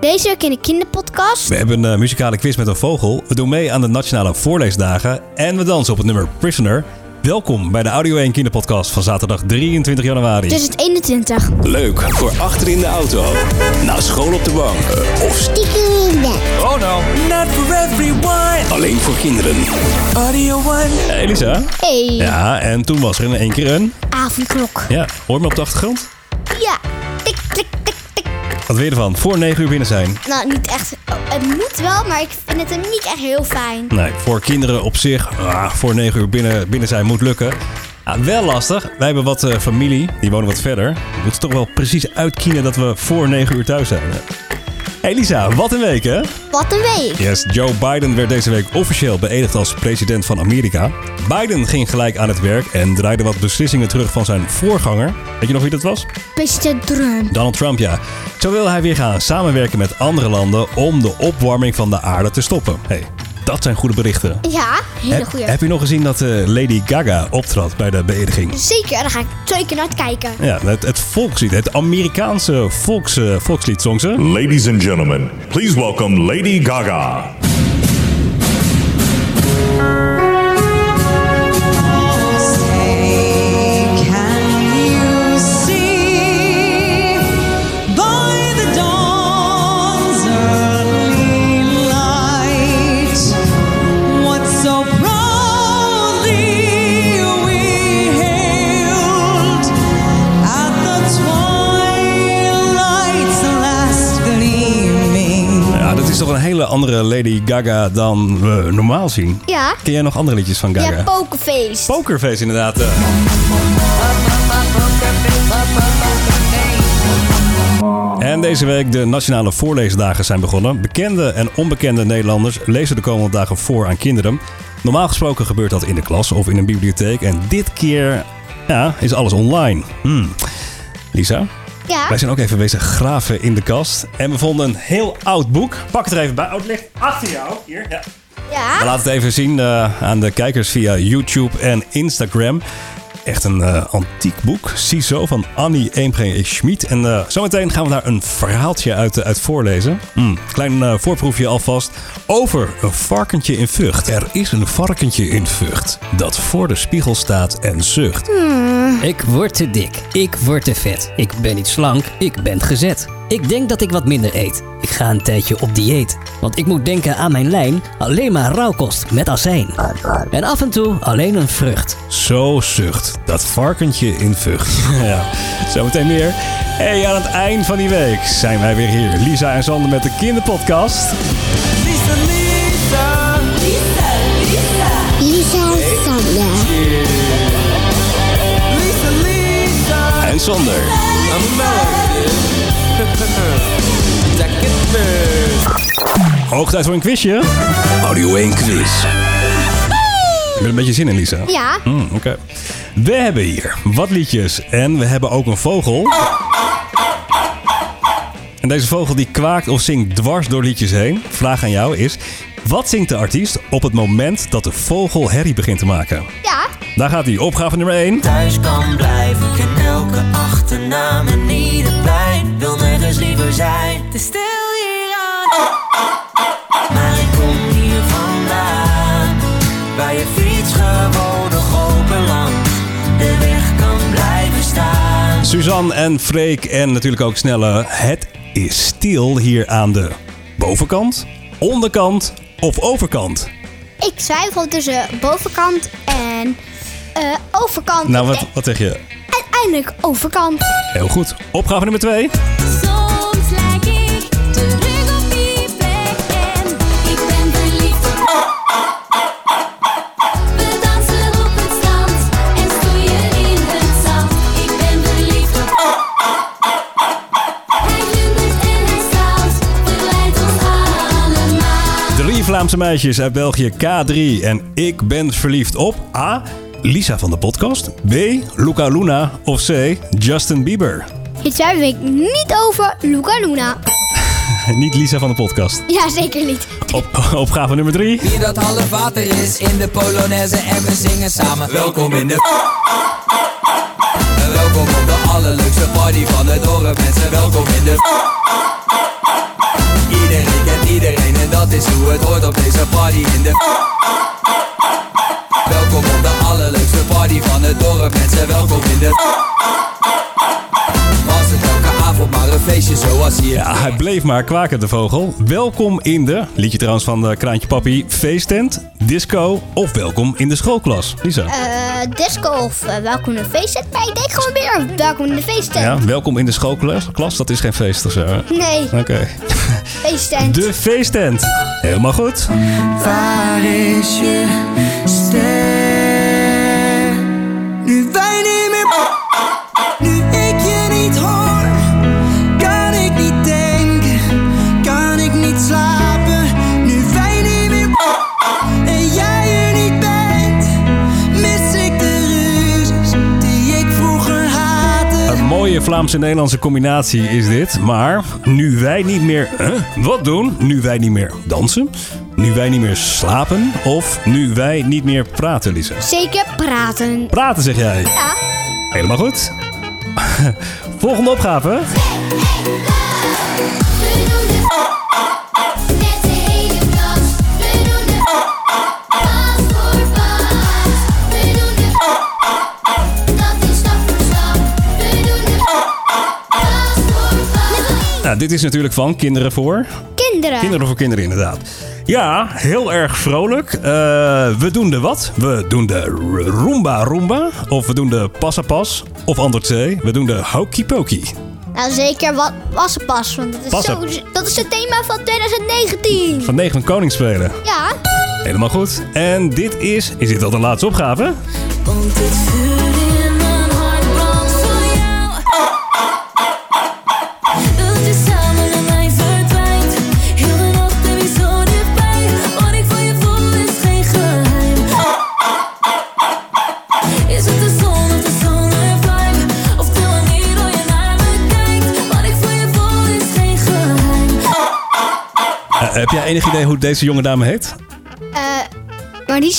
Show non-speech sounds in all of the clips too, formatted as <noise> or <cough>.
Deze week in de kinderpodcast. We hebben een eh, muzikale quiz met een vogel. We doen mee aan de Nationale Voorleesdagen. En we dansen op het nummer Prisoner. Welkom bij de Audio 1 Kinderpodcast van zaterdag 23 januari. 2021. Leuk voor achter in de auto, na school op de bank of Stiekem in bed. oh no, Not for everyone. alleen voor kinderen. Audio One. Hey Elisa. Hey. Ja, en toen was er in één keer een... Avondklok. Ja, hoor je me op de achtergrond? Ja. Tik, tik. Wat wil je ervan? Voor 9 uur binnen zijn. Nou, niet echt. het moet wel, maar ik vind het hem niet echt heel fijn. Nee, voor kinderen op zich, ah, voor 9 uur binnen, binnen zijn moet lukken. Ja, wel lastig. Wij hebben wat eh, familie, die wonen wat verder. We moeten toch wel precies uitkiezen dat we voor 9 uur thuis zijn. hè? Hey Lisa, wat een week hè? Wat een week. Yes, Joe Biden werd deze week officieel beëdigd als president van Amerika. Biden ging gelijk aan het werk en draaide wat beslissingen terug van zijn voorganger. Weet je nog wie dat was? President Trump. Donald Trump, ja. Zo wil hij weer gaan samenwerken met andere landen om de opwarming van de aarde te stoppen. hey, dat zijn goede berichten. Ja, hele Heb, goeie. heb je nog gezien dat eh, Lady Gaga optrad bij de beëdiging? Zeker, daar ga ik twee keer naar kijken. Ja, het, het volkslied, het Amerikaanse volks, eh, volkslied zong ze. Ladies and gentlemen, please welcome Lady Gaga. Toch een hele andere Lady Gaga dan we normaal zien. Ja. Ken jij nog andere liedjes van Gaga? Ja, Pokerface. Pokerface inderdaad. eh. En deze week de Nationale Voorleesdagen zijn begonnen. Bekende en onbekende Nederlanders lezen de komende dagen voor aan kinderen. Normaal gesproken gebeurt dat in de klas of in een bibliotheek. En dit keer ja, is alles online. Hmm. Lisa, ja. wij zijn ook even bezig graven in de kast. En we vonden een heel oud boek. Pak het er even bij. Oh, het ligt achter jou. Hier, ja. We laten het even zien eh, aan de kijkers via YouTube en Instagram. Echt een eh, antiek boek. Ziezo van Annie Eemgeen Schmid. En eh, zometeen gaan we daar een verhaaltje uit, eh, uit voorlezen. Hmm, klein voorproefje alvast over een varkentje in Vught. Er is een varkentje in Vught dat voor de spiegel staat en zucht. Ik word te dik. Ik word te vet. Ik ben niet slank. Ik ben gezet. Ik denk dat ik wat minder eet. Ik ga een tijdje op dieet. Want ik moet denken aan mijn lijn. Alleen maar rauwkost met azijn. En af en toe alleen een vrucht. Zo zucht dat varkentje in Vught. <laughs> ja, zometeen meer. Hey, aan het eind van die week zijn wij weer hier. Lisa en Sander met de kinderpodcast. Lisa, Lisa. Lisa en Sander. Lisa, Lisa. En Sander. Hoog tijd voor een quizje. Audio 1 quiz. Met een beetje zin in, Lisa. Ja. Hmm, Oké. We hebben hier wat liedjes en we hebben ook een vogel. En deze vogel die kwaakt of zingt dwars door liedjes heen. Vraag aan jou is, wat zingt de artiest op het moment dat de vogel herrie begint te maken? Ja. Daar gaat hij. Opgave nummer 1. Thuis kan blijven, ken elke achternaam en ieder plein. Wil nergens liever zijn. Te stil Waar je fiets gewoon nog open langs. De weg kan blijven staan. Suzanne en Freek en natuurlijk ook Snelle. Het is stil hier aan de bovenkant, onderkant of overkant. Ik twijfel tussen bovenkant en eh, overkant. Nou, wat, wat zeg je? En eindelijk overkant. Heel goed. Opgave nummer 2. Vlaamse meisjes uit België, K3. En ik ben verliefd op A. Lisa van de podcast. B. Luca Luna. Of C. Justin Bieber. Dit twijfel ik niet over Luca Luna. <laughs> Niet Lisa van de podcast. Ja, zeker niet. Op, opgave nummer 3. Bier dat half water is in de Polonaise en we zingen samen. Welkom in de... En welkom op de allerleukste party van het dorp. Mensen, welkom in de... is hoe het hoort op deze party in de Welkom op de allerleukste party van het dorp Mensen welkom in de Was het elke avond maar een feestje zoals hier Ja, hij bleef maar kwaken, de vogel. Welkom in de, liedje trouwens van eh, Kraantje Papi, feesttent, disco of welkom in de schoolklas. Lisa. Eh, disco of eh, welkom in de feesttent. Maar ik denk gewoon weer welkom in de feesttent. Ja, welkom in de schoolklas. Klas, dat is geen feest of zo. hè? Nee, Oké. feesttent. De feesttent. Helemaal goed. Waar is je? Mooie Vlaamse-Nederlandse combinatie is dit. Maar nu wij niet meer... Huh? Wat doen? Nu wij niet meer dansen? Nu wij niet meer slapen? Of nu wij niet meer praten, Lisa? Zeker praten. Praten, zeg jij. Ja. Helemaal goed. <laughs> Volgende opgave. Dit is natuurlijk van Kinderen voor... Kinderen. Kinderen voor kinderen, inderdaad. Ja, heel erg vrolijk. Eh, we doen de wat? We doen de Roomba Roomba. Of we doen de Passapas. Of antwoord C, we doen de Hokey Pokey. Nou, zeker wat wassenpas. Want dat is, zo, dat is het thema van 2019. Van 9 van Koningsspelen. Ja. Helemaal goed. En dit is... Is dit al de laatste opgave? Want het enig idee hoe deze jonge dame heet? Eh, maar die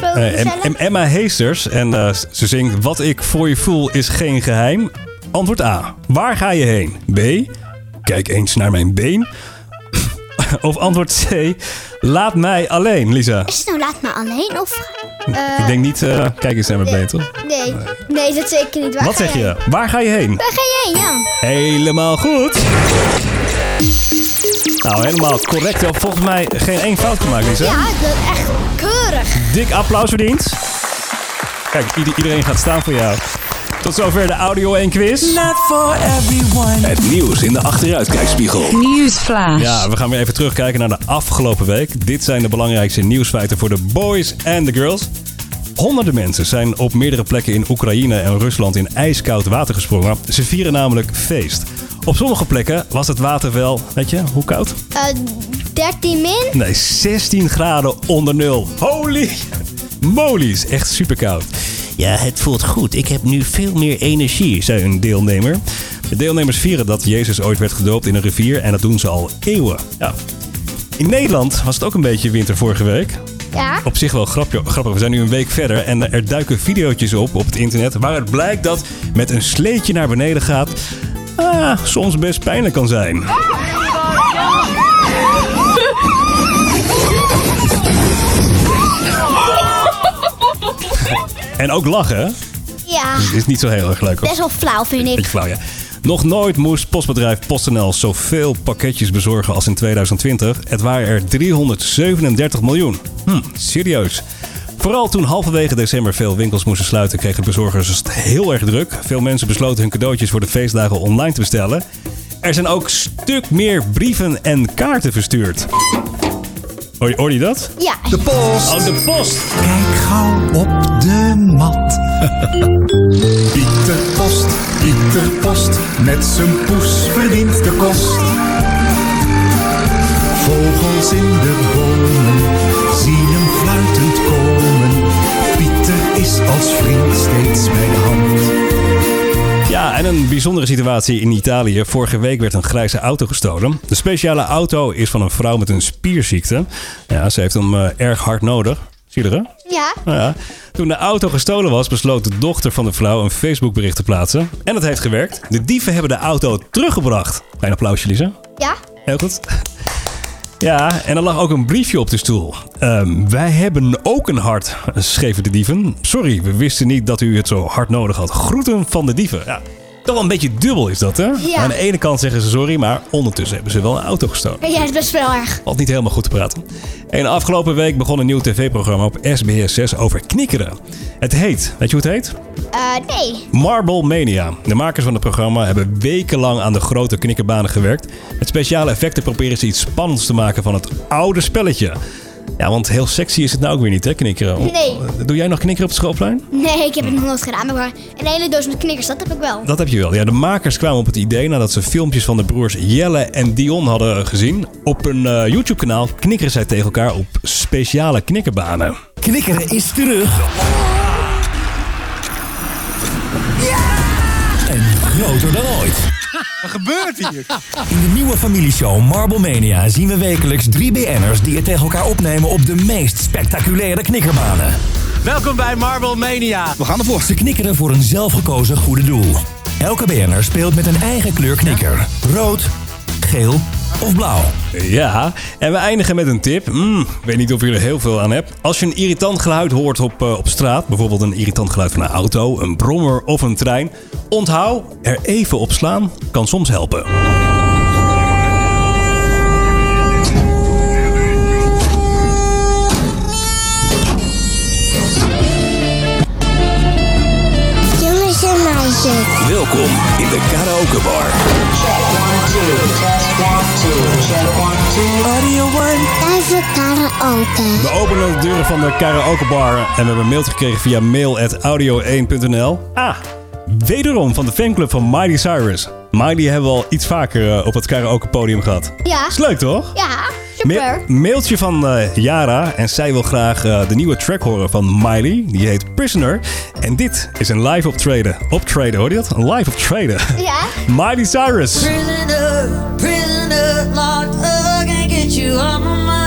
Eh, uh, Em- Em- Emma Heesters. En eh, ze zingt Wat ik voor je voel is geen geheim. Antwoord A. Waar ga je heen? B. Kijk eens naar mijn been. <laughs> of antwoord C. Laat mij alleen, Lisa. Is het nou laat me alleen? Of... Ik denk niet, eh, kijk eens naar mijn been, toch? Nee, nee, dat zeker niet. Waar Wat zeg je? Waar ga je heen? Waar ga je heen, ja? Helemaal goed. Nou, helemaal correct. Wel, Volgens mij geen één fout gemaakt, Lisa. Ja, dat is echt keurig. Dik applaus verdiend. Kijk, ieder- iedereen gaat staan voor jou. Tot zover de audio 1 quiz. Not for everyone Het nieuws in de achteruitkijkspiegel. Newsflash. Ja, we gaan weer even terugkijken naar de afgelopen week. Dit zijn de belangrijkste nieuwsfeiten voor de boys en de girls. Honderden mensen zijn op meerdere plekken in Oekraïne en Rusland in ijskoud water gesprongen. Ze vieren namelijk feest. Op sommige plekken was het water wel, weet je, hoe koud? Eh 13 min? Nee, 16 graden onder nul. Holy molies, echt super koud. Ja, het voelt goed. Ik heb nu veel meer energie, zei een deelnemer. De deelnemers vieren dat Jezus ooit werd gedoopt in een rivier en dat doen ze al eeuwen. Ja. In Nederland was het ook een beetje winter vorige week. Ja. Op zich wel grapje- grappig. We zijn nu een week verder en er duiken videootjes op op het internet... waaruit blijkt dat met een sleetje naar beneden gaat... Ah, soms best pijnlijk kan zijn. En ook lachen? Ja, Is niet zo heel erg leuk. hoor. best wel flauw vind ik. Beetje flauw, ja. Nog nooit moest postbedrijf PostNL zoveel pakketjes bezorgen als in 2020. Het waren er 337 miljoen. Hm, serieus. Vooral toen halverwege december veel winkels moesten sluiten, kregen bezorgers het heel erg druk. Veel mensen besloten hun cadeautjes voor de feestdagen online te bestellen. Er zijn ook stuk meer brieven en kaarten verstuurd. Hoor je, hoor je dat? Ja, De post Oh, de post! Kijk gauw op de mat <laughs> Pieter Post, Pieter Post, met zijn poes verdient de kost. Vogels in de bomen zien als vriend steeds bij de hand. Ja, en een bijzondere situatie in Italië. Vorige week werd een grijze auto gestolen. De speciale auto is van een vrouw met een spierziekte. Ja, ze heeft hem eh, erg hard nodig. Zie je er, hè? ja. Nou ja. Toen de auto gestolen was, besloot de dochter van de vrouw een Facebookbericht te plaatsen. En dat heeft gewerkt. De dieven hebben de auto teruggebracht. Klein applausje, Lisa. Ja. Heel goed. Ja, en er lag ook een briefje op de stoel. Ehm, wij hebben ook een hart, schreven de dieven. Sorry, we wisten niet dat u het zo hard nodig had. Groeten van de dieven. Ja, toch wel een beetje dubbel is dat, hè? Aan de ene kant zeggen ze sorry, maar ondertussen hebben ze wel een auto gestolen. Ja, dat is best wel erg. Valt niet helemaal goed te praten. En afgelopen week begon een nieuw tv-programma op SBS 6 over knikkeren. Het heet, weet je hoe het heet? Eh, nee. Marble Mania. De makers van het programma hebben wekenlang aan de grote knikkerbanen gewerkt. Met speciale effecten proberen ze iets spannends te maken van het oude spelletje. Ja, want heel sexy is het nou ook weer niet, hè, knikkeren? Nee. Doe jij nog knikkeren op het schoolplein? Nee, ik heb het nog nooit gedaan. Maar een hele doos met knikkers, dat heb ik wel. Dat heb je wel. Ja, de makers kwamen op het idee nadat ze filmpjes van de broers Jelle en Dion hadden gezien. Op een eh, YouTube-kanaal knikkeren zij tegen elkaar op speciale knikkerbanen. Knikkeren is terug. En groter dan ooit. Wat gebeurt hier? In de nieuwe familieshow Marble Mania zien we wekelijks drie BN'ers die het tegen elkaar opnemen op de meest spectaculaire knikkerbanen. Welkom bij Marble Mania. We gaan ervoor. Ze knikkeren voor een zelfgekozen goede doel. Elke BN'er speelt met een eigen kleur knikker. Rood, geel of blauw. Ja, en we eindigen met een tip. Mm, weet niet of je er heel veel aan hebt. Als je een irritant geluid hoort op, eh, op straat, bijvoorbeeld een irritant geluid van een auto, een brommer of een trein, onthoud, er even op slaan kan soms helpen. Welkom in de karaoke bar. Tijd voor karaoke. We openen de deuren van de karaokebar en we hebben een mailtje gekregen via mail.audio1.nl. Ah, wederom van de fanclub van Miley Cyrus. Miley hebben we al iets vaker eh, op het karaokepodium gehad. Ja. Is leuk toch? Ja, Ma- super. mailtje van eh, Yara en zij wil graag eh, de nieuwe track horen van Miley. Die heet Prisoner. En dit is een live optreden. Optreden, hoor je dat? Een live optreden. Ja. <laughs> Miley Cyrus. Prisoner, prisoner, locked up, can't get you off my mind,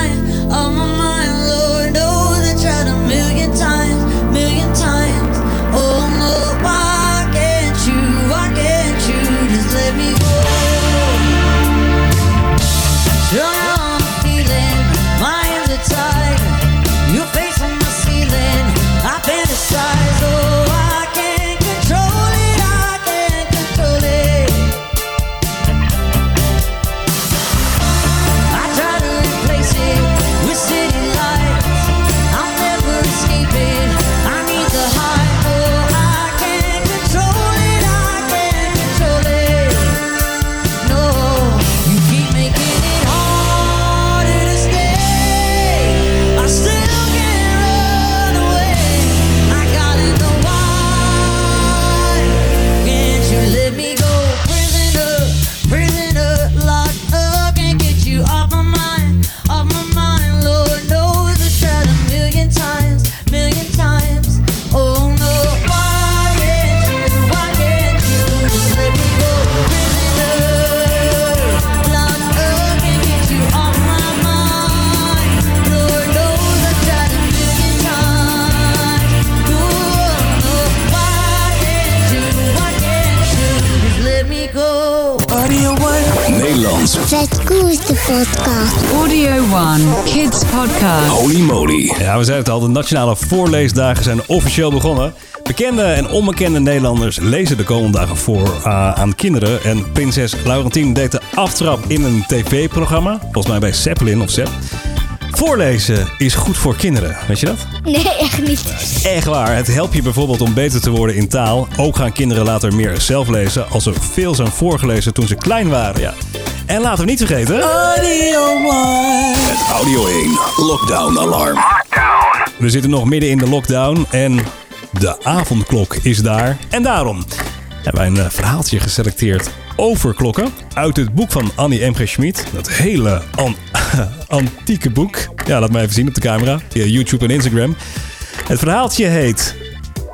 Koers de podcast. Audio One Kids Podcast. Holy moly. Ja, we zeiden het al, de nationale voorleesdagen zijn officieel begonnen. Bekende en onbekende Nederlanders lezen de komende dagen voor uh, aan kinderen. En prinses Laurentien deed de aftrap in een tv-programma. Volgens mij bij Zeppelin of Zepp. Voorlezen is goed voor kinderen, weet je dat? Nee, echt niet. Echt waar, het helpt je bijvoorbeeld om beter te worden in taal. Ook gaan kinderen later meer zelf lezen als er veel zijn voorgelezen toen ze klein waren. Ja. En laten we niet vergeten... Het Audio 1 Lockdown Alarm. We zitten nog midden in de lockdown en de avondklok is daar. En daarom hebben wij een eh, verhaaltje geselecteerd over klokken. Uit het boek van Annie M. G. Schmid. Dat hele an- <laughs> antieke boek. Ja, laat maar even zien op de camera. Via YouTube en Instagram. Het verhaaltje heet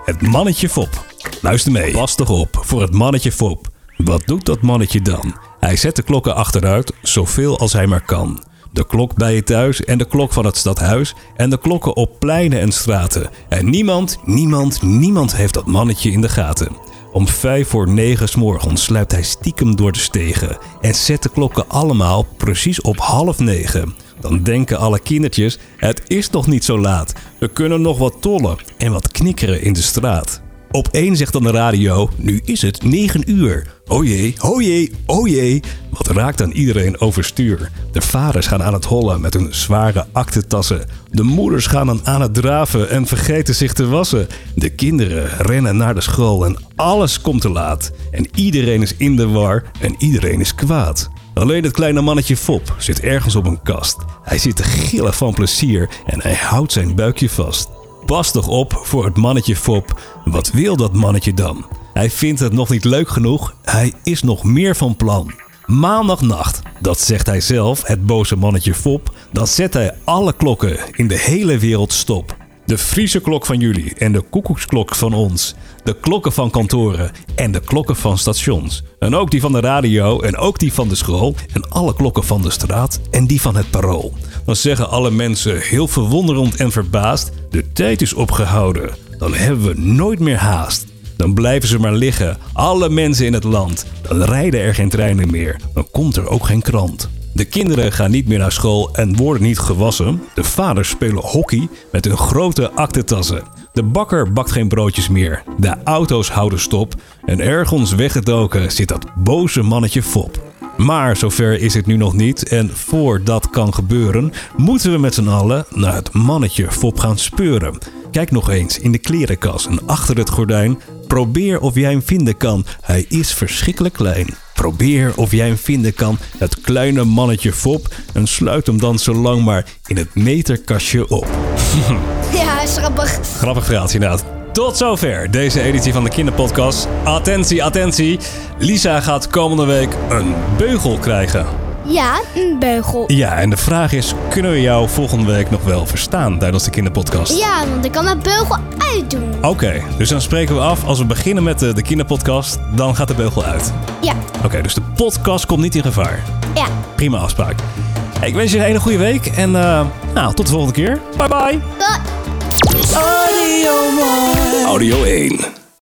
Het mannetje Fop. Luister mee. Pas toch op voor het mannetje Fop. Wat doet dat mannetje dan? Hij zet de klokken achteruit, zoveel als hij maar kan. De klok bij je thuis en de klok van het stadhuis en de klokken op pleinen en straten. En niemand, niemand, niemand heeft dat mannetje in de gaten. Om vijf voor negen 's morgens sluipt hij stiekem door de stegen en zet de klokken allemaal precies op half negen. Dan denken alle kindertjes, het is nog niet zo laat. We kunnen nog wat tollen en wat knikkeren in de straat. Op één zegt dan de radio, nu is het 9 uur. O jee, o jee, o jee. Wat raakt dan iedereen overstuur? De vaders gaan aan het hollen met hun zware aktentassen. De moeders gaan dan aan het draven en vergeten zich te wassen. De kinderen rennen naar de school en alles komt te laat. En iedereen is in de war en iedereen is kwaad. Alleen het kleine mannetje Fop zit ergens op een kast. Hij zit te gillen van plezier en hij houdt zijn buikje vast. Pas toch op voor het mannetje Fop. Wat wil dat mannetje dan? Hij vindt het nog niet leuk genoeg. Hij is nog meer van plan. Maandagnacht, dat zegt hij zelf, het boze mannetje Fop, dan zet hij alle klokken in de hele wereld stop. De Friese klok van jullie en de koekoeksklok van ons. De klokken van kantoren en de klokken van stations. En ook die van de radio en ook die van de school. En alle klokken van de straat en die van het parool. Dan zeggen alle mensen heel verwonderend en verbaasd: De tijd is opgehouden. Dan hebben we nooit meer haast. Dan blijven ze maar liggen, alle mensen in het land. Dan rijden er geen treinen meer. Dan komt er ook geen krant. De kinderen gaan niet meer naar school en worden niet gewassen. De vaders spelen hockey met hun grote aktentassen. De bakker bakt geen broodjes meer. De auto's houden stop. En ergens weggedoken zit dat boze mannetje Fop. Maar zover is het nu nog niet en voor dat kan gebeuren, moeten we met z'n allen naar het mannetje Fop gaan speuren. Kijk nog eens in de klerenkast en achter het gordijn. Probeer of jij hem vinden kan. Hij is verschrikkelijk klein. Probeer of jij hem vinden kan, het kleine mannetje Fop. En sluit hem dan zo lang maar in het meterkastje op. <laughs> Ja, is grappig. Grappig verhaaltje inderdaad. Tot zover deze editie van de Kinderpodcast. Attentie, attentie. Lisa gaat komende week een beugel krijgen. Ja, een beugel. Ja, en de vraag is, kunnen we jou volgende week nog wel verstaan tijdens de Kinderpodcast? Ja, want ik kan mijn beugel uitdoen. Oké, dus dan spreken we af, als we beginnen met de, de Kinderpodcast, dan gaat de beugel uit. Ja, Oké, dus de podcast komt niet in gevaar. ja. Prima afspraak. Ik wens je een hele goede week en eh, nou, tot de volgende keer. Bye bye. Bye. Audio 1.